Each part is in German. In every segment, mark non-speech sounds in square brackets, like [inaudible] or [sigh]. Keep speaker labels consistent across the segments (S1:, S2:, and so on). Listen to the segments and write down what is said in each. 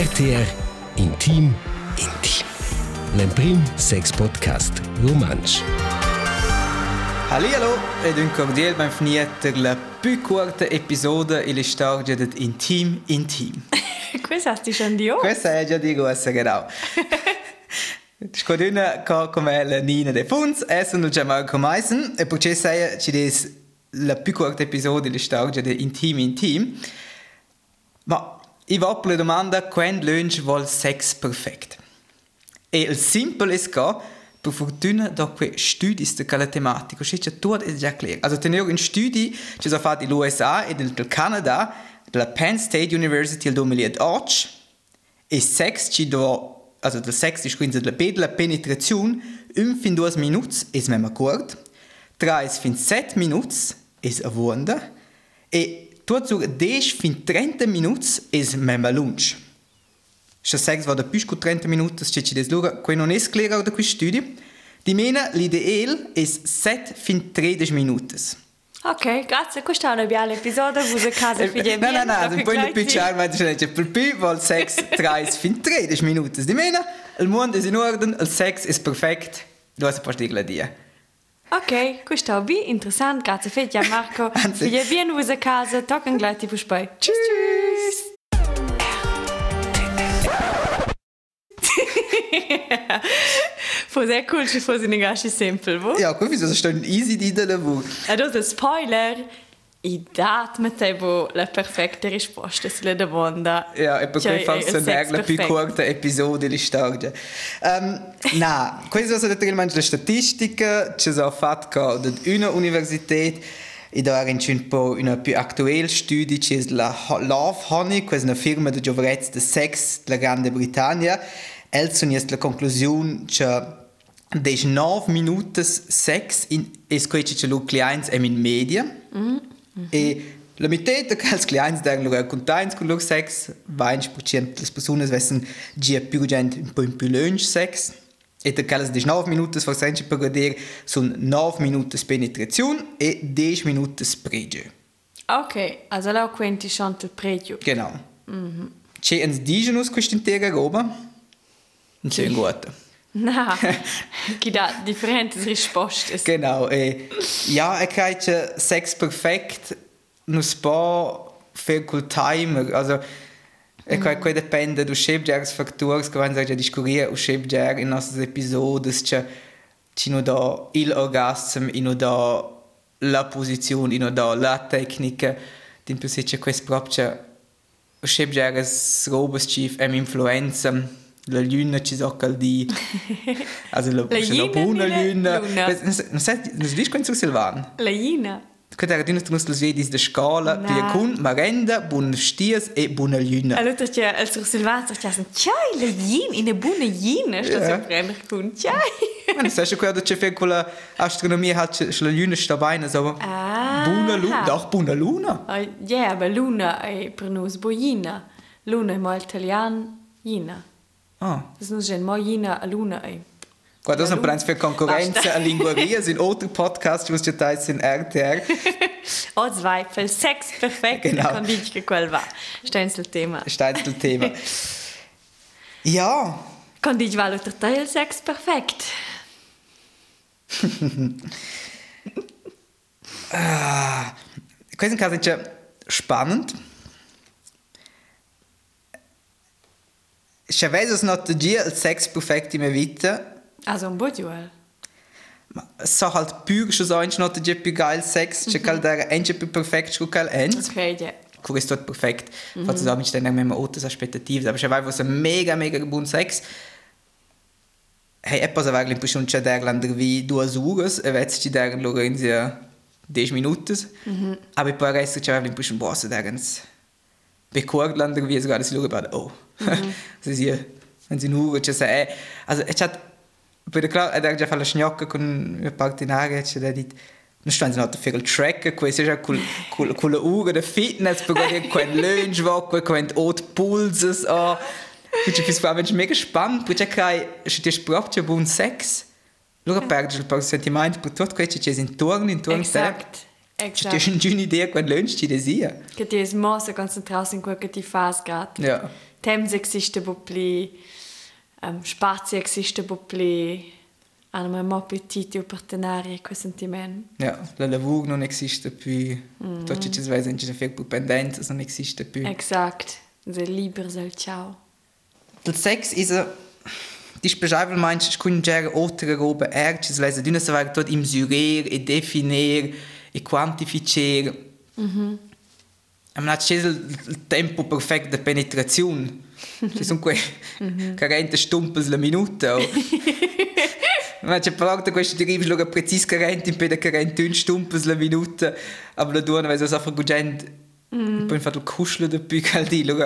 S1: RTR Intim Intim. L'Emprim Sex Podcast Romansch.
S2: Hallo ed un cordial benvenuto alla più corta episodio e la storia del Intim Intim. [laughs]
S3: Questa sti schon di
S2: Questa è già di grossa, genau. [laughs] Scoduna come la Nina de Funz, essen già Marco Meisen, e perché sei ci des la più corta episodio della storia Intim Intim. Ma io voglio la domanda, quando lunch vuol sex perfect? E il simple è che, per fortuna, dopo studi di quella tematica, c'è tutto è già chiaro. Also, tenere in studi, ci sono fatti in USA e nel Canada, della Penn State University nel 2008, e sex ci do, also del sex ist quindi la bedla penetrazione, un fin due minuti è meno corto, tre fin sette minuti è a vonda, e tutto 10 fin 30 minuti è meno lungo. Se sex va da di 30 minuti, c'è ci deslura, que non è chiaro da questo studio. Di meno, l'ideale è 7 fin 13 minuti.
S3: Ok, grazie. Questa è una bella episodio, vous a casa figlia
S2: No, no, no, un po' di più chiaro, ma c'è per più vuol sex 3 fin 13 minuti. Di meno, il mondo è in ordine, il sex è perfetto, lo si può dire dire.
S3: Ok, Okay, Gustav wie interessant Grazie fehlt ja
S2: Marco [laughs]
S3: Wir wie wo se Kase tocken gleich die Fußball. Tschüss. tschüss. [laughs] Fo sehr cool fo sinn gachi Sempel wo?
S2: Ja, wie se stand easy Didele wo.
S3: Ja, dat Spoiler. I dat mettevo la perfetta risposta sulla domanda.
S2: Ja, e per cui fa
S3: il
S2: una
S3: sex
S2: la più corta episodio di storia. Um, no, questo sono naturalmente le statistiche, ci sono fatte da una università e da è un po' una più attuale studio, che è la Love Honey, questa è una firma di giovanezza del sex della Grande Britannia. Elles sono la conclusione che 19 minuti sex in es quece che lu clients em in media. E la metà de als clients der lu contents con lu sex, 20% das personas wessen gia più gent un po' più lunch sex. E de callas 19 minutos for senci per vedere son 9 minutos penetrazione e 10 minutos pregio.
S3: Ok, also la quenti schon il pregio.
S2: Genau. C'è ens digenus quest'intera roba? Non c'è un guato.
S3: Na, [laughs] chi dà differenti risposte.
S2: Genau. E, ja, ich kriege Sex perfekt non si può fare col timer. Also, e mm. qua dipende da schebger fattori che vanno a discutere o schebger in nostri episodi c'è ci non da il orgasmo e non da la posizione e non da la tecnica din più se c'è questo proprio schebger robe ci è influenza la luna ci so caldi also la,
S3: La
S2: la
S3: luna
S2: buona
S3: la
S2: luna
S3: luna.
S2: non sai non sai non sai quanto Silvan
S3: La Ina.
S2: Quando era los vedis de scala,
S3: Na.
S2: pia cun marenda, bun stias e buna luna.
S3: Allora, c'è il suo Silvano, c'è un ciao, la Ina, in una buona Ina, sto
S2: Ja.
S3: so prendere con ciao.
S2: Man sai schon quando c'è fe quella astronomia hat la luna sta bene so.
S3: Ah.
S2: Buna luna, doch buna luna.
S3: Ah, Ja, aber Luna è per noi boina. Luna è mal italiano, Ina.
S2: Ah.
S3: Das ist nur mal Ina, a Luna è.
S2: Guarda, das ist ein für Konkurrenz
S3: Basta.
S2: a linguaria, sind other Podcast, was du teils in RTR. [laughs]
S3: O Zweifel, Sex perfekt,
S2: Genau.
S3: kann ich che quel va. Stens il tema.
S2: Steht das Thema. [laughs] Ja,
S3: Kann ich valuta il Sex perfekt.
S2: questo caso è spannend. Se avessi notato il sex perfetto in mia vita,
S3: Also un buon duel.
S2: Ma so halt più schon so ein not je più geil sex, c'è cal der enge più perfekt scho cal end.
S3: Okay, ja.
S2: Questo è perfekt. Fa zusammen stehen mit meinem Autos aspettativ, aber schon war so mega mega gebun sex. Hey, etwas aber eigentlich schon c'è der lander wie due ures, e vezzi ci der loro in sia 10 minuti. Aber poi resto c'è eigentlich schon boss der ganz bekorgt lander wie es gerade bad. Oh. [laughs] Sie sie wenn sie nur c'è se also es hat per klar ed ha già fatto la schnocca con un partenario c'è da dit non stanno not per il track questo già col col con la ura da fitness per dire quel [laughs] lunch va quel oat pulses a Quindi fi fa mega spannend, perché kai se ti proprio buon sex. Loro perdi il sentimento per tutto quello che c'è intorno, te.
S3: Exakt. Exakt.
S2: Das ist eine schöne Idee, lönst du das hier.
S3: Che ti es mossa concentrarsi in quel che ti fas gat.
S2: Ja.
S3: Temps existe bu pli, um, spazi existe bu pli, hanno mo petiti o partenari quel sentiment.
S2: Ja, la lavoro non esiste più. Mm. Tutto ciò che c'è fare più pendenza non esiste più.
S3: Exakt. Se liber sel ciao.
S2: Il sex is a Dis beschreiben meinst, ich kann gerne altre robe erches lesen, du se vai tot im surer e definir e quantificer. Am c'è il tempo perfetto di penetrazione. Ci sono quei 40 stumpes la minuta. Ma c'è di questo arrivi lo precis 40 in peda 41 stumpes la minuta, aber la duona vai so fa gugent. Poi fatto il kuschle de più caldi, lo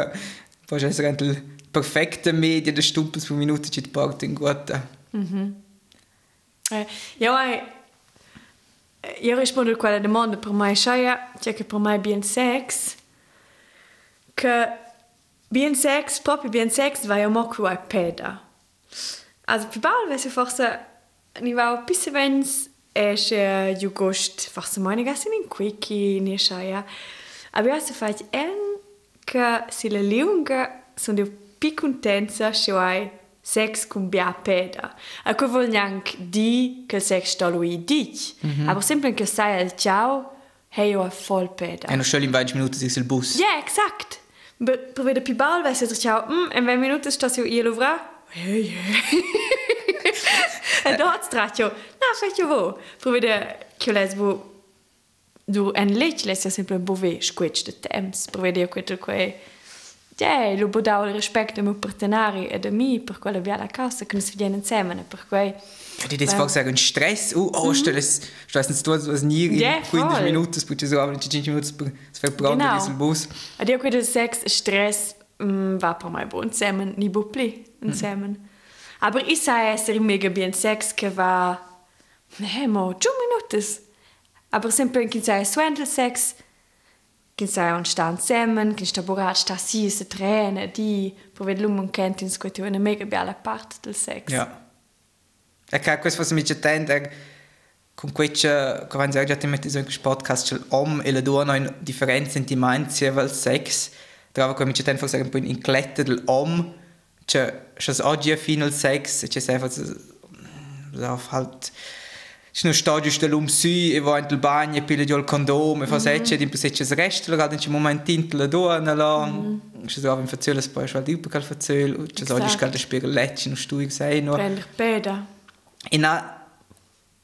S2: poi c'è sempre il perfekte media de stumpes per minuta ci porta in guata.
S3: Eh, io. Io rispondo a quella domanda per me, cioè, cioè che per me è bien sex, che bien sex, proprio bien sex, va io mo qui a peda. Also, più bald, weißt du, forse, ni va un pisse vens, es äh, August, forse meine gasse in quickie, ni cioè, aber io se fai en che si le lunga sono di più contenta, cioè, sex con bia peda. A co vol neanche di che sex sta lui dic, aber sempre che sai al ciao, hey io a voll peda.
S2: E non solo in 20 minuti si il bus.
S3: Ja, exakt. Per per vedere più bal, vai se ciao, mm, in 20 minuti sta io io lovra. Hey, hey. E da hat stratio. Na, fai io vo. Per vedere che les vo du en lech les ja sempre bove squetch de temps. Per vedere quello che Ja, lo bodau il rispetto ai miei partenari e a me per quella via la casa che non si viene insieme, per cui...
S2: Die das
S3: Ja.
S2: fast sagen Stress. Oh, oh, stell es, stell es du was nie in 15
S3: voll.
S2: Minuten, das bitte so, aber in 15 Minuten es verbrannt
S3: Genau.
S2: genau. Bus.
S3: Ed io credo sex e stress mm, va per me buon insieme, ni bu pli insieme. Aber ich sai essere mega bien sex che va... Ne, mo, 2 minutos. Aber sempre che sai swendel sex, che sai on sta insieme, che sta borat sta si se trene, di, per vedere l'uomo che in scuola una mega bella parte del sex.
S2: Ja. E che questo was mi c'è tende con questo, come si già ti metti questo podcast, c'è l'om e la donna in differenze in dimensioni del sex. Trova come mi c'è tende forse un po' in clette dell'om, c'è c'è oggi fino al sex, c'è sempre so halt c'è uno stadio dell'um su e va in bagno e piglia il condome e fa secce di se c'è il resto la in un momento la donna la c'è so in fazione poi c'è il per fazione c'è oggi
S3: Exakt.
S2: scalda spiegalecci no stuig sei no
S3: Prender peda.
S2: e na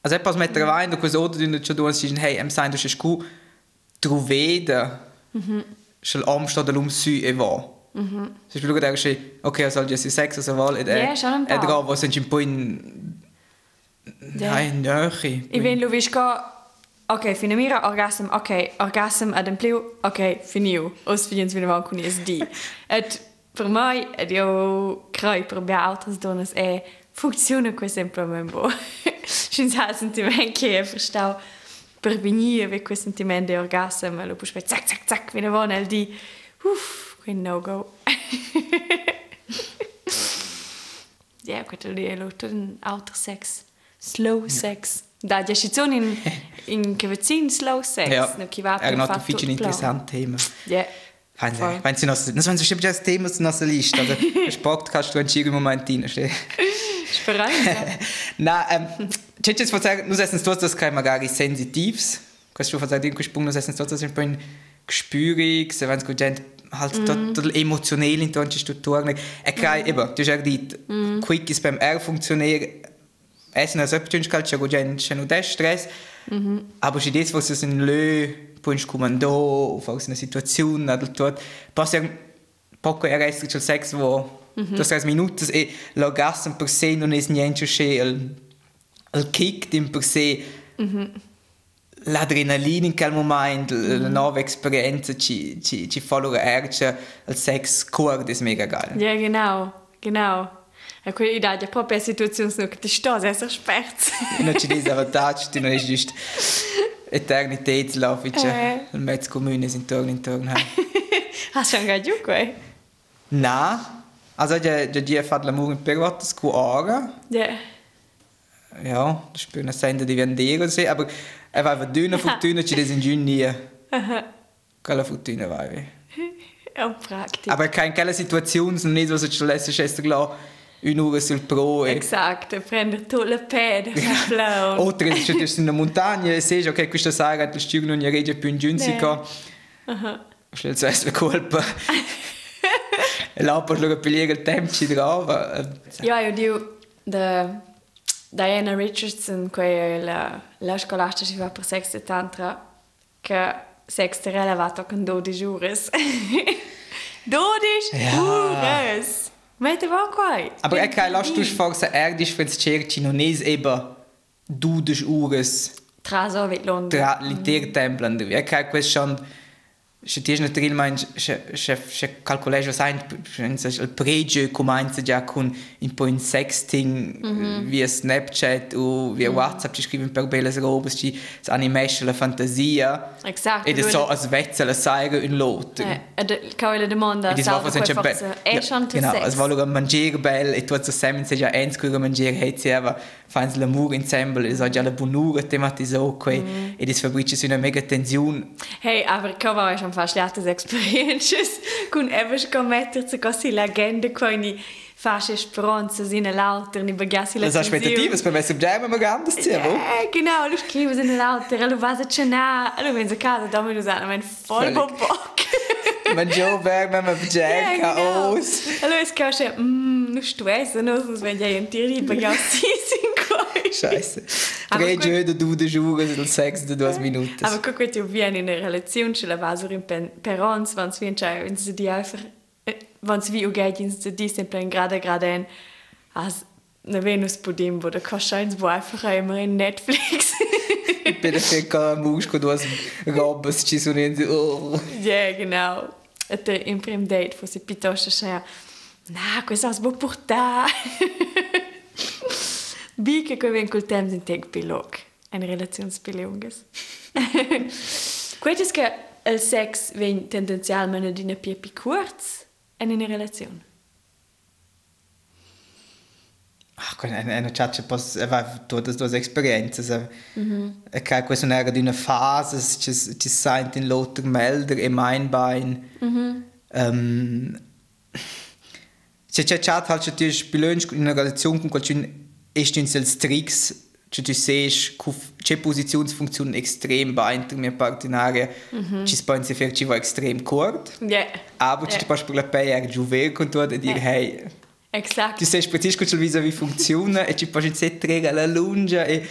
S2: also etwas mit der Wein, du kannst auch tun, dass du sagst, hey, em sein, du hast gut troveda, shall am sta da lum su e va. Mhm. Se ich schaue, dass okay, also also val, ed
S3: Ja, schon ein
S2: ed
S3: paar.
S2: ga was sind ein po in
S3: Ja.
S2: nein, nöchi.
S3: Ich bin Luviska. Ok, fine mira orgasm, ok, orgasm ad empleo, ok, finiu. Os fiens vina van cunis di. Et per mai, ed io crei per bia altres donas e funziona quel sempre membo. Sin sa sentiment che e verstau per venire avec quel sentiment de orgasm, e lo push zack, zack, zack, vina van el di. Uff, quel no go. Ja, questo lì è tutto un altro sex. Slow sex. Da, ci sono in, in che vicino slow sex.
S2: Ja,
S3: no, chi va
S2: è
S3: per
S2: un
S3: fatto
S2: altro fici
S3: plan.
S2: interessant Thema.
S3: Ja.
S2: Wenn. Sie, wenn Sie noch, das waren bestimmt das Thema auf der Liste, also Sport kannst du in Moment reinstehen.
S3: Speranza.
S2: Na, ähm, c'è c'è sforzare, noi essen tutti das kai magari sensitives. Fa dire in questo punto, noi essen tutti un po' in gespürig, wenn gente halt mm. total emotionell in tonci strutturen. E kai, eben, du hast dit, quick ist beim R funktionieren, essen als etwas calcio go gente c'è no des stress. Aber se das was es in lö, punch comando, o fa una situazione, ad tot, passa un poco essere c'è il sex wo das heißt minutos e l'orgasmo per se non è niente che il il kick in per se l'adrenalina in quel momento la nuova esperienza ci ci ci loro erce il sex core è mega geil
S3: ja, genau. Genau. E idea è proprio la situazione che ti sto, sei so spert.
S2: non ci dice vantaggio tu non è giusto ich
S3: Eh.
S2: il mezzo comune sind intorno intorno
S3: du schon gerade giù qua?
S2: na also ja ja die fa l'amore in perotto scuola
S3: Ja.
S2: ja, das spielt eine Sender die Vendero und so, aber E vai dünne fortuna ci des in giun nie. Quella fortuna vi.
S3: È un pratico.
S2: Aber kein quella situazione non è so ci lässt schester là un'ora sul pro e
S3: Esatto, prendere tu peda, la [laughs] flown.
S2: Oltre che [laughs] c'è in una montagna e sai che questa sera il stüg non è regge più in giunzica. Schnell zuerst la colpa. E [laughs] là per lo pigliare il tempo ci trova.
S3: Ja, io dico da Diana Richardson, che è la, la fa per sex e tantra, che sex te relevato con 12 ore. 12
S2: Ja.
S3: ore! Mette va qua?
S2: Aber er kann lasst du forse erdisch wenn cerci non es eben du des ures
S3: Traso mit Londra.
S2: tra l'intero tempo andare. Er kann quest schon se ti naturil mein se se se calcoleggio sai il pregio comincia già con un po' in sexting via Snapchat o via WhatsApp ci scriven per belle robe ci animesce la fantasia
S3: Esatto.
S2: ed è so as vezza la saire un lot.
S3: Eh, ed domanda,
S2: E dis va
S3: salva
S2: forse
S3: quei
S2: be-
S3: forse. È schon tu
S2: Genau, es a mangiare bel e tu so semen se già ens cura mangiare het se aber fans l'amour ensemble e so già la bonura tematiso quei e dis fabrici su una mega tensione
S3: Hey, aber ich habe schon fast leichte Experiences. Con evas con mettersi così legende con i fasce speranze in l'alter, ni bagassi la
S2: Das aspettative, per me subgiamo ma grandes zi, wo?
S3: Eh, genau, lu scrivi in l'alter, lu vas a cenare, lu vens a casa, da mi usano, men voll bock.
S2: Mangiò per me ma
S3: Ja,
S2: bjecca
S3: genau.
S2: aus.
S3: Allora es causa, mm, nu stressa, no, sonst wenn ja ein Tier bagassi sin coi. [laughs]
S2: Scheiße.
S3: Aber
S2: Tre
S3: gut.
S2: giorni, du de giure, il sex de due minuti.
S3: Aber guck, wenn du vieni in einer Relation, ce la vas in per ons, wenn es wie entscheiden, wenn sie die einfach, wenn es wie ugeht, wenn sie die sind plan gerade gerade ein, als eine Venus Pudim, wo der Koscheins, wo einfach immer in Netflix.
S2: Per fare musco due robes ci sono in oh.
S3: ja, genau. Et der im prim date, wo sie piuttosto scena, na, questo è sbo portare. [laughs] Bica che ven col tempo in teg [laughs] pilog, eine Relationsbeleunges. Questo è che il sex ven tendenzialmente in più più kurz in una relazione.
S2: Ach, con una una chat pos aveva tutte due esperienze. So. E che questa era di una fase, ci ci sente in lotter melder e meinbein. Ähm [laughs] Se c'è chat halt ci ti spilönsch in una relazione con qualcun essenzials tricks. Ci tu sees c'è positionsfunktion extrem beint mir partinaria ci spensi fer ci va extrem kort
S3: Ja.
S2: aber ci
S3: Ja.
S2: pas per la per juve con tu e dire hey
S3: Exakt.
S2: Tu sai precisamente come vis funziona e ci puoi inserire alla lunga e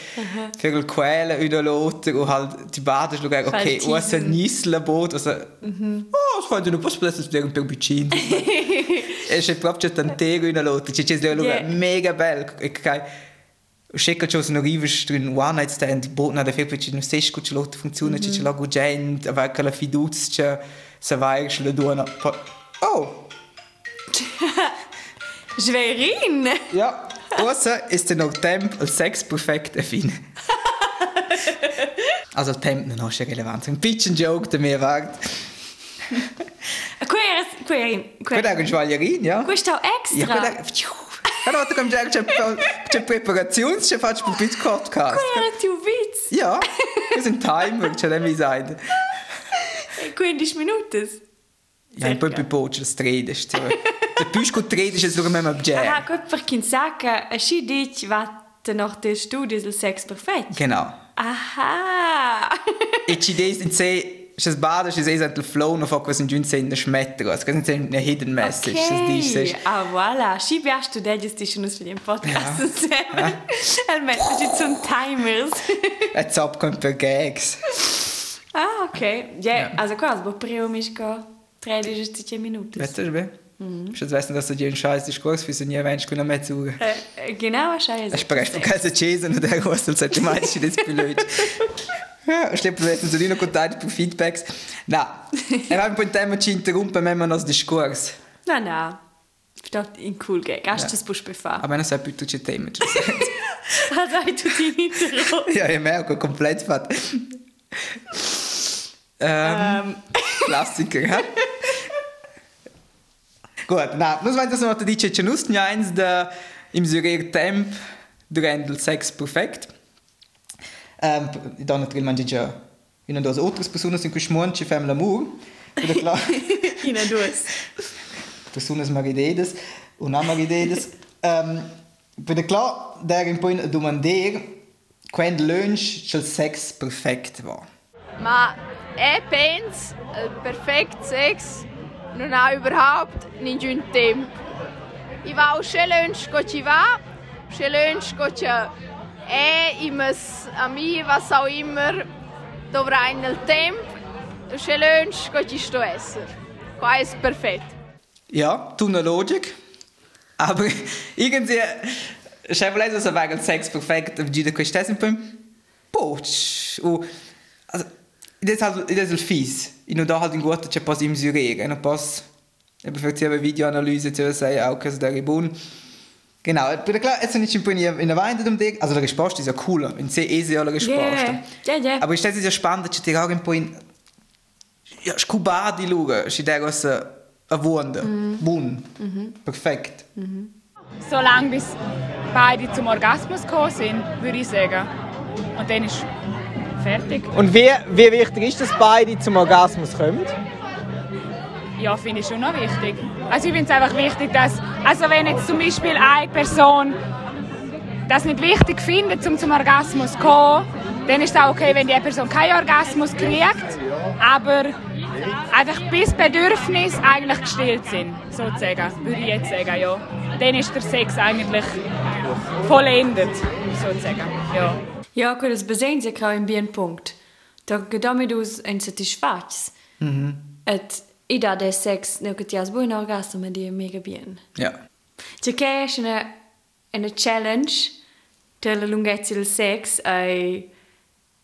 S2: per il quale una l'altra o halt ti bada e ok,
S3: Fai
S2: o se nis la bot o se oh, sfoggia non posso essere spiegare per vicino. [laughs] E c'è proprio tantero una l'altra ci c'è una
S3: Yeah.
S2: mega bella e che Scecca c'è una riva in one night stand bot na da fe perché non sai come l'altra funziona ci c'è la gugent aveva quella fiducia se vai che la dona oh [laughs]
S3: Schwerin!
S2: Ja, außer ist der Temp als Sex perfekt affin. [laughs] also Temp non ha relevant. Un pitchen joke da mir wagt.
S3: Quella, quella,
S2: Quello è un schwaglierin, ja?
S3: Questo
S2: Ja,
S3: extra.
S2: quello è... Allora, tu come c'è c'è preparazione, c'è faccio un pitch podcast.
S3: Quella era più Witz.
S2: Ja, das ist ein Timer, c'è da mi sai.
S3: 15 minuti.
S2: Ja, po' più poco, das [laughs] Trade ist. Der Trade ist dem
S3: Ah,
S2: Objekt.
S3: gut, perché in sacca, si dice, vatte noch der Studie del sex perfetto.
S2: Genau.
S3: Aha!
S2: E ci des in sé Šis bāda, šis eizēt il flow no fokus in džun sein schmetteros. Kas in eine hidden message. Das
S3: Ok,
S2: diš, seš.
S3: ah voilà, si biaš tu deđe stišu nos vidjem podcast insieme. El metto ci sono timers. [laughs]
S2: Et zap kommt per gags.
S3: ah, ok. Ja,
S2: Ja.
S3: also quasi, bo prima miško 30 minuti.
S2: Weißt du, Šis wissen, dass du dir ein scheiß Diskurs für so nie Mensch kuna mehr zuge.
S3: Eh, genau, scheiße.
S2: Ich spreche von Kaiser Chase und der Hostel seit du meinst, das ist blöd. [laughs] Ja, ich glaube, wir hätten so nicht noch Kontakt für Feedbacks. Na, er hat ein Thema ci interrompen, wenn man das Diskurs.
S3: Na, na. Statt in cool gag. Hast du das Busch befahren?
S2: Aber wenn es ein bisschen Thema ist.
S3: Also, ich tue die Intro.
S2: Ja, ich merke, komplett fett. [laughs] Ähm,
S3: Ähm,
S2: Klassiker, hä? Gut, na, nu svein das noch dice ce nust eins da im Syrer Temp durant il sex perfect. Ähm, dann natürlich manche già in das outras personas in cui schmonci fem l'amor. Oder klar, [laughs]
S3: Ina duas.
S2: personas maridedes und non maridedes. Ähm, per klar, der in point domander quando lunch c'è il sex perfect war.
S4: Ma e penso il perfetto sex non ha überhaupt nessun tempo. I va o se lunch co ci va, se lunch co ci e i mes ami was auch immer dovrà nel tempo, se lunch co ci sto esser. Qua è perfetto.
S2: Ja, tu eine Logik. Aber [laughs] irgendwie, leise so wegen Sex perfekt, aber die kannst du ein Poch. Also, das ist halt, ist fies. Ich nur da halt ein guter, ich pass im Syrieren, und pass, eben für die Videoanalyse zu sagen, auch dass der Ribun. Genau, aber klar, jetzt ich ein bisschen in der Wein um dich. Also der Gespost ist ja cool, in sehr easy alle Gespost.
S3: Ja, ja, ja.
S2: Aber ich stelle es ja spannend, dass ich auch ein bisschen ja, scubadi schauen, ist der was ein Wunder, Wun, perfekt.
S5: Solange bis beide zum Orgasmus gekommen sind, würde ich sagen. Und dann ist fertig.
S6: Und wie, wie wichtig ist, dass beide zum Orgasmus kommen?
S5: Ja, finde ich schon noch wichtig. Also ich finde es einfach wichtig, dass, also wenn jetzt zum Beispiel eine Person das nicht wichtig findet, um zum Orgasmus zu kommen, dann ist es auch okay, wenn die Person keinen Orgasmus kriegt, aber einfach bis Bedürfnisse eigentlich gestillt sind, sozusagen, würde ich jetzt sagen, ja. Dann ist der Sex eigentlich vollendet, sozusagen, ja.
S3: Ja, que das besehen sich auch in bien punkt. Da gedamit us en satisfats. Mhm. Et ida de sex ne que tias buon orgasmo med die mega bien.
S2: Ja.
S3: C'è che è una una challenge della lunghezza del sex ai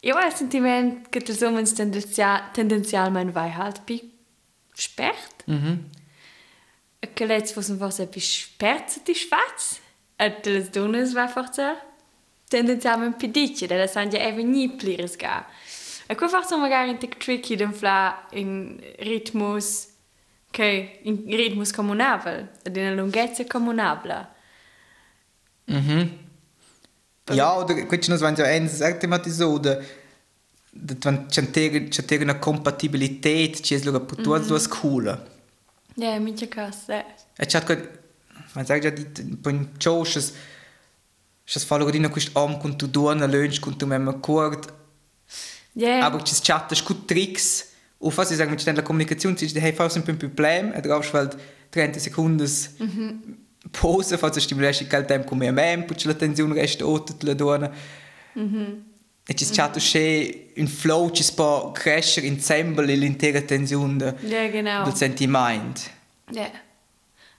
S3: io ho il sentimento che tu tendenzial tendenzialmente vai halt pi spert. Mhm. Che let's fossen was pi spert satisfats. Et les dones va forza tendenzialmente pi dice, della san ja even ni plires ga. E qua forse magari in tic tricky den fla in ritmus che in ritmus comunabel, ed in lunghezza comunabla.
S2: Ja, oder quetsch nos wenn ja eins sagt Episode, dat wenn c'è c'è una compatibilität, ci es luga per tuas duas cool.
S3: Ja, mincha cas, eh.
S2: E c'è che man sagt ja die poi chosches Schas fallo godina quist am kun tu duana lunch kun tu memma kurt.
S3: Ja,
S2: Aber ci chatta scut tricks. O fas ich sagen mit der Kommunikation sich hey fast ein Problem, et drauf schwelt 30 Sekunden Pause, falls stimulare il tempo come me, poi la tensione resta otto la donna. E ci chatta che un flow ci può crescere insieme l'intera tensione
S3: ja, genau.
S2: del sentimento.
S3: Ja.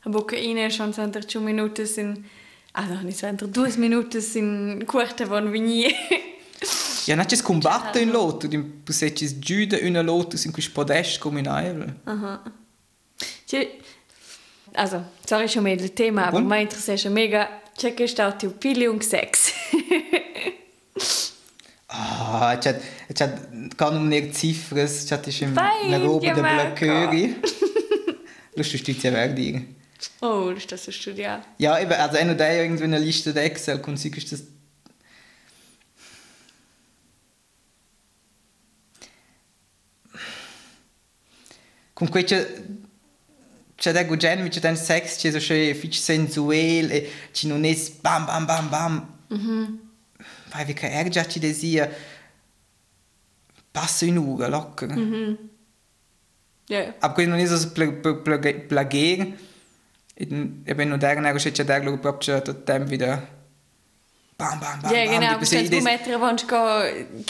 S3: Aber che in schon center 2 Minuten sind also nicht center 2 Minuten sind kurte von vini.
S2: Ja, non c'è combattere in lotto, se ci giuda una lotto in cui podest come in aereo.
S3: Also, sorry schon mehr das Thema, aber mein interessiert schon mega. Check ist auch die Pille und Sex. [laughs]
S2: Ah, c'è, c'è, kann um nicht Ziffers, c'è ti schon
S3: Vai,
S2: eine Robe der. Blöcköri. Lust du stützt ja weg.
S3: Oh, ist das so studiert?
S2: Ja, eben, also einer der irgendwie eine Liste der Excel, und sie ist das. Comunque c'è c'è da gugen, c'è da sex, c'è so schön fitch sensuell, e ci non è bam bam bam bam. Mhm. Vai wie che ergia ci desia. Passo in uga, locker.
S3: Ja.
S2: Aber questo non è so plagare. E ben non dare una c'è da lo proprio tutto tempo wieder. Bam bam bam.
S3: Ja,
S2: bam,
S3: genau. Du
S2: bese-
S3: kannst
S2: ides-
S3: du mettere, wenn du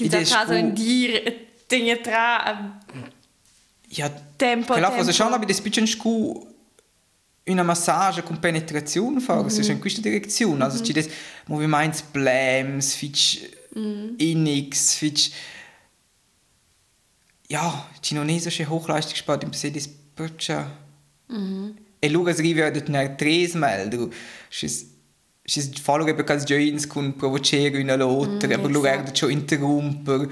S2: Idee
S3: gehst, also
S2: ist
S3: in
S2: gut.
S3: dir Dinge tra
S2: Ja,
S3: Tempo, tempo.
S2: also schon aber das bisschen scu una massage con penetrazione fare, mm -hmm. in questa direzione, also ci des movimenti blams, fitch innix, fitch ja, so schön Hochleistungssport, im se das proprio E luga si arriva ad una tres schis schis fallo che perché joins con provocare una lotta, aber luga
S3: esatto.
S2: erdo ciò interromper.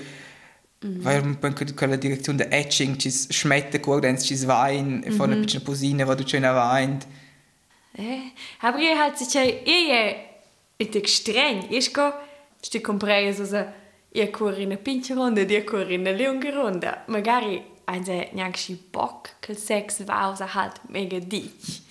S2: Weil man könnte quella direzione der Etching, ci smette guardens, ci wein, e fa una piccola posina, vado c'è una wein.
S3: Eh, aber ihr halt sich ihr ist streng. Ich go, ich comprei so so, io corro in una pincha ronda io corro in una lunga ronda magari ein se Bock che il sex va usa halt mega dich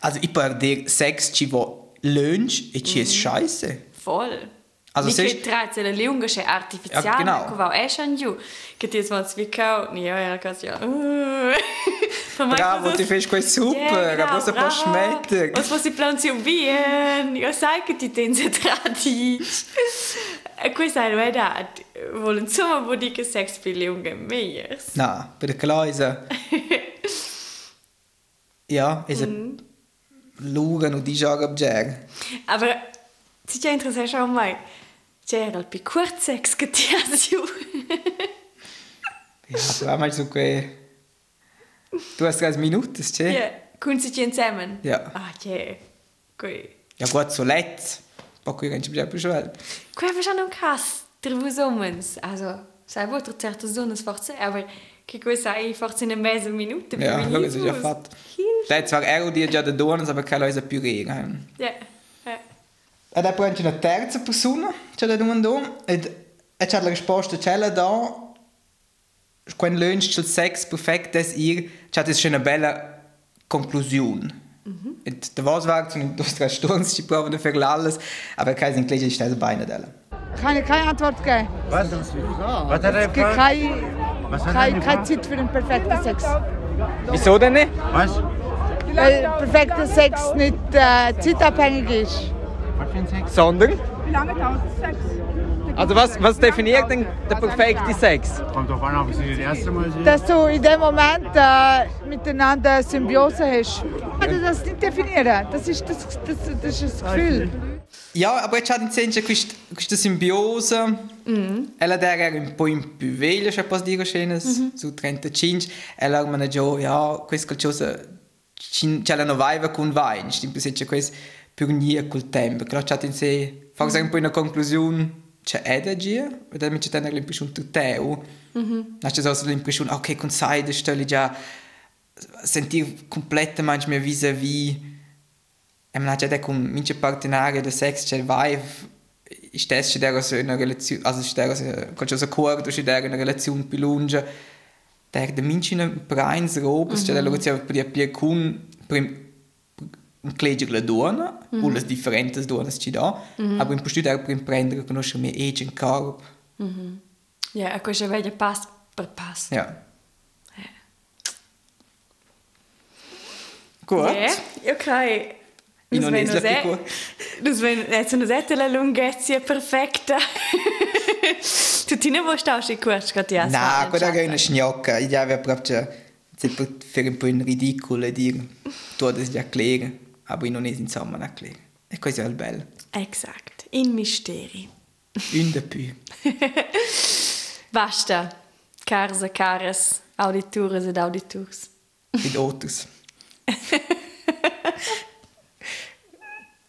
S2: Also ich per dir Sex ci vo lunch e ci è scheiße.
S3: voll.
S2: Also
S3: Nicht trazze la lunga che artificiale
S2: Ja, genau.
S3: che va è schon giù che ti wie kau ja ja Per [laughs] me
S2: Bravo, ti fai quei super, a posto
S3: bravo.
S2: po schmetter.
S3: Was was si planzio bien io sai che ti tenze tradi e questa è la [laughs] verità vuole insomma dire che sex lunga meglio
S2: Na, per der Kleise. [laughs] ja, es
S3: Mhm.
S2: Lugan und die Jahre abjag.
S3: Aber si già interessant schon mal. C'era il più corto sex che ti ha giù.
S2: Ja, du hast mal so que Du hast 30 Minuten, c'è?
S3: Ja, kun si già insieme.
S2: Ja.
S3: Ah, ja. Coi.
S2: Ja gut, so qui non ci più schwell.
S3: Qua fa schon un cas. Der wo somens. Also, sai wo der certe zones forse, aber che questo hai forse in mezzo minuto.
S2: Ja, schau, es ist ja fat. Lei zwar er und die già da donas, aber keine Leute rega.
S3: Ja. Ja.
S2: E dopo c'è una terza persona, c'è da domandare, ed e c'è la risposta, c'è la da, quando lunch il sex perfekt es ihr, c'è das schon eine bella conclusione. Et da was war zu in dos drei Stunden, die brauchen für alles, aber kein sind gleich ist Beine della.
S7: Kann ich keine Antwort geben.
S8: Was? Was hat er
S7: Es gibt
S8: gefragt?
S7: keine,
S8: Was hat er
S7: keine, keine
S8: gefragt?
S7: Zeit für den perfekten Sex.
S6: Wieso denn nicht?
S8: Was?
S7: Weil perfekter Sex nicht äh, zeitabhängig ist.
S8: Was für ein Sex?
S6: Sondern?
S7: Wie lange dauert Sex?
S6: Also was, was definiert denn der perfekte Sex?
S8: Kommt drauf an, ob ich sie das erste Mal sehe.
S7: Dass du in dem Moment äh, miteinander Symbiose hast. Ich kann das nicht definieren. Das ist das, das, das, ist das Gefühl.
S2: Ja, aber jetzt hat in senso questa, questa simbiose, ella era un po' in più veglia, c'è pas dire scene, su 35, ella mi ha detto, ja, questa qualcosa, c'è la novaiva con vain, stimmt bis jetzt questo più nie col tempo, che c'è in sé, fa un po' una conclusione, c'è energia, e dann c'è dann l'impressione tutto, hast du also l'impressione, okay, con sai, da già sentir completamente vis-à-vis jag menar, hade jag kom minche partenare de sex che vai stässe che dero se una relazione also che dero se qualcosa corto che dero una relazione più lunga der de minche una preins robes che dero che per per con prim un clegge la dona mm -hmm. o le differenti dona ci do mm -hmm. aber in posto der prim prendere conosce me e gen corp mm -hmm.
S3: ja yeah, a cosa vede pass per pass
S2: ja yeah. Gut.
S3: Yeah, okay.
S2: Ich noch nicht so
S3: se-
S2: più
S3: Das wenn jetzt eine Sette la lunghezza perfetta. tu ti ne vuoi stare in questo che ti ha
S2: No, quella è una scgnocca. Io avevo proprio se per fare un po' in ridicolo e dire tu das già aber ich non es insomma non erklären. E questo è il bello.
S3: Exakt. In misteri.
S2: Un de più. [laughs]
S3: Basta. Caras e caras, auditores ed auditors.
S2: Mit Autos. [laughs]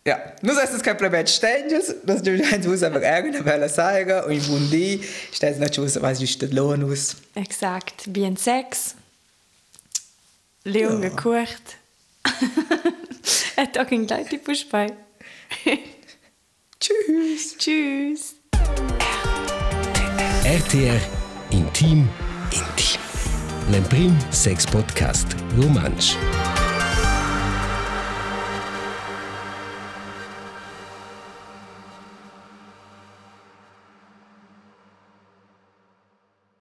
S2: ja, nu sagst du kein du eins muss aber irgendeine Welle sagen und in Wundi stellst du nicht aus, was ist der Lohn aus.
S3: Exakt. Bien sex. Lunge
S2: Ja.
S3: kurt. [laughs] Et auch in gleich die Pushbei.
S2: Tschüss.
S3: Tschüss.
S1: RTR Intim Intim. L'Emprim Sex Podcast Romansch.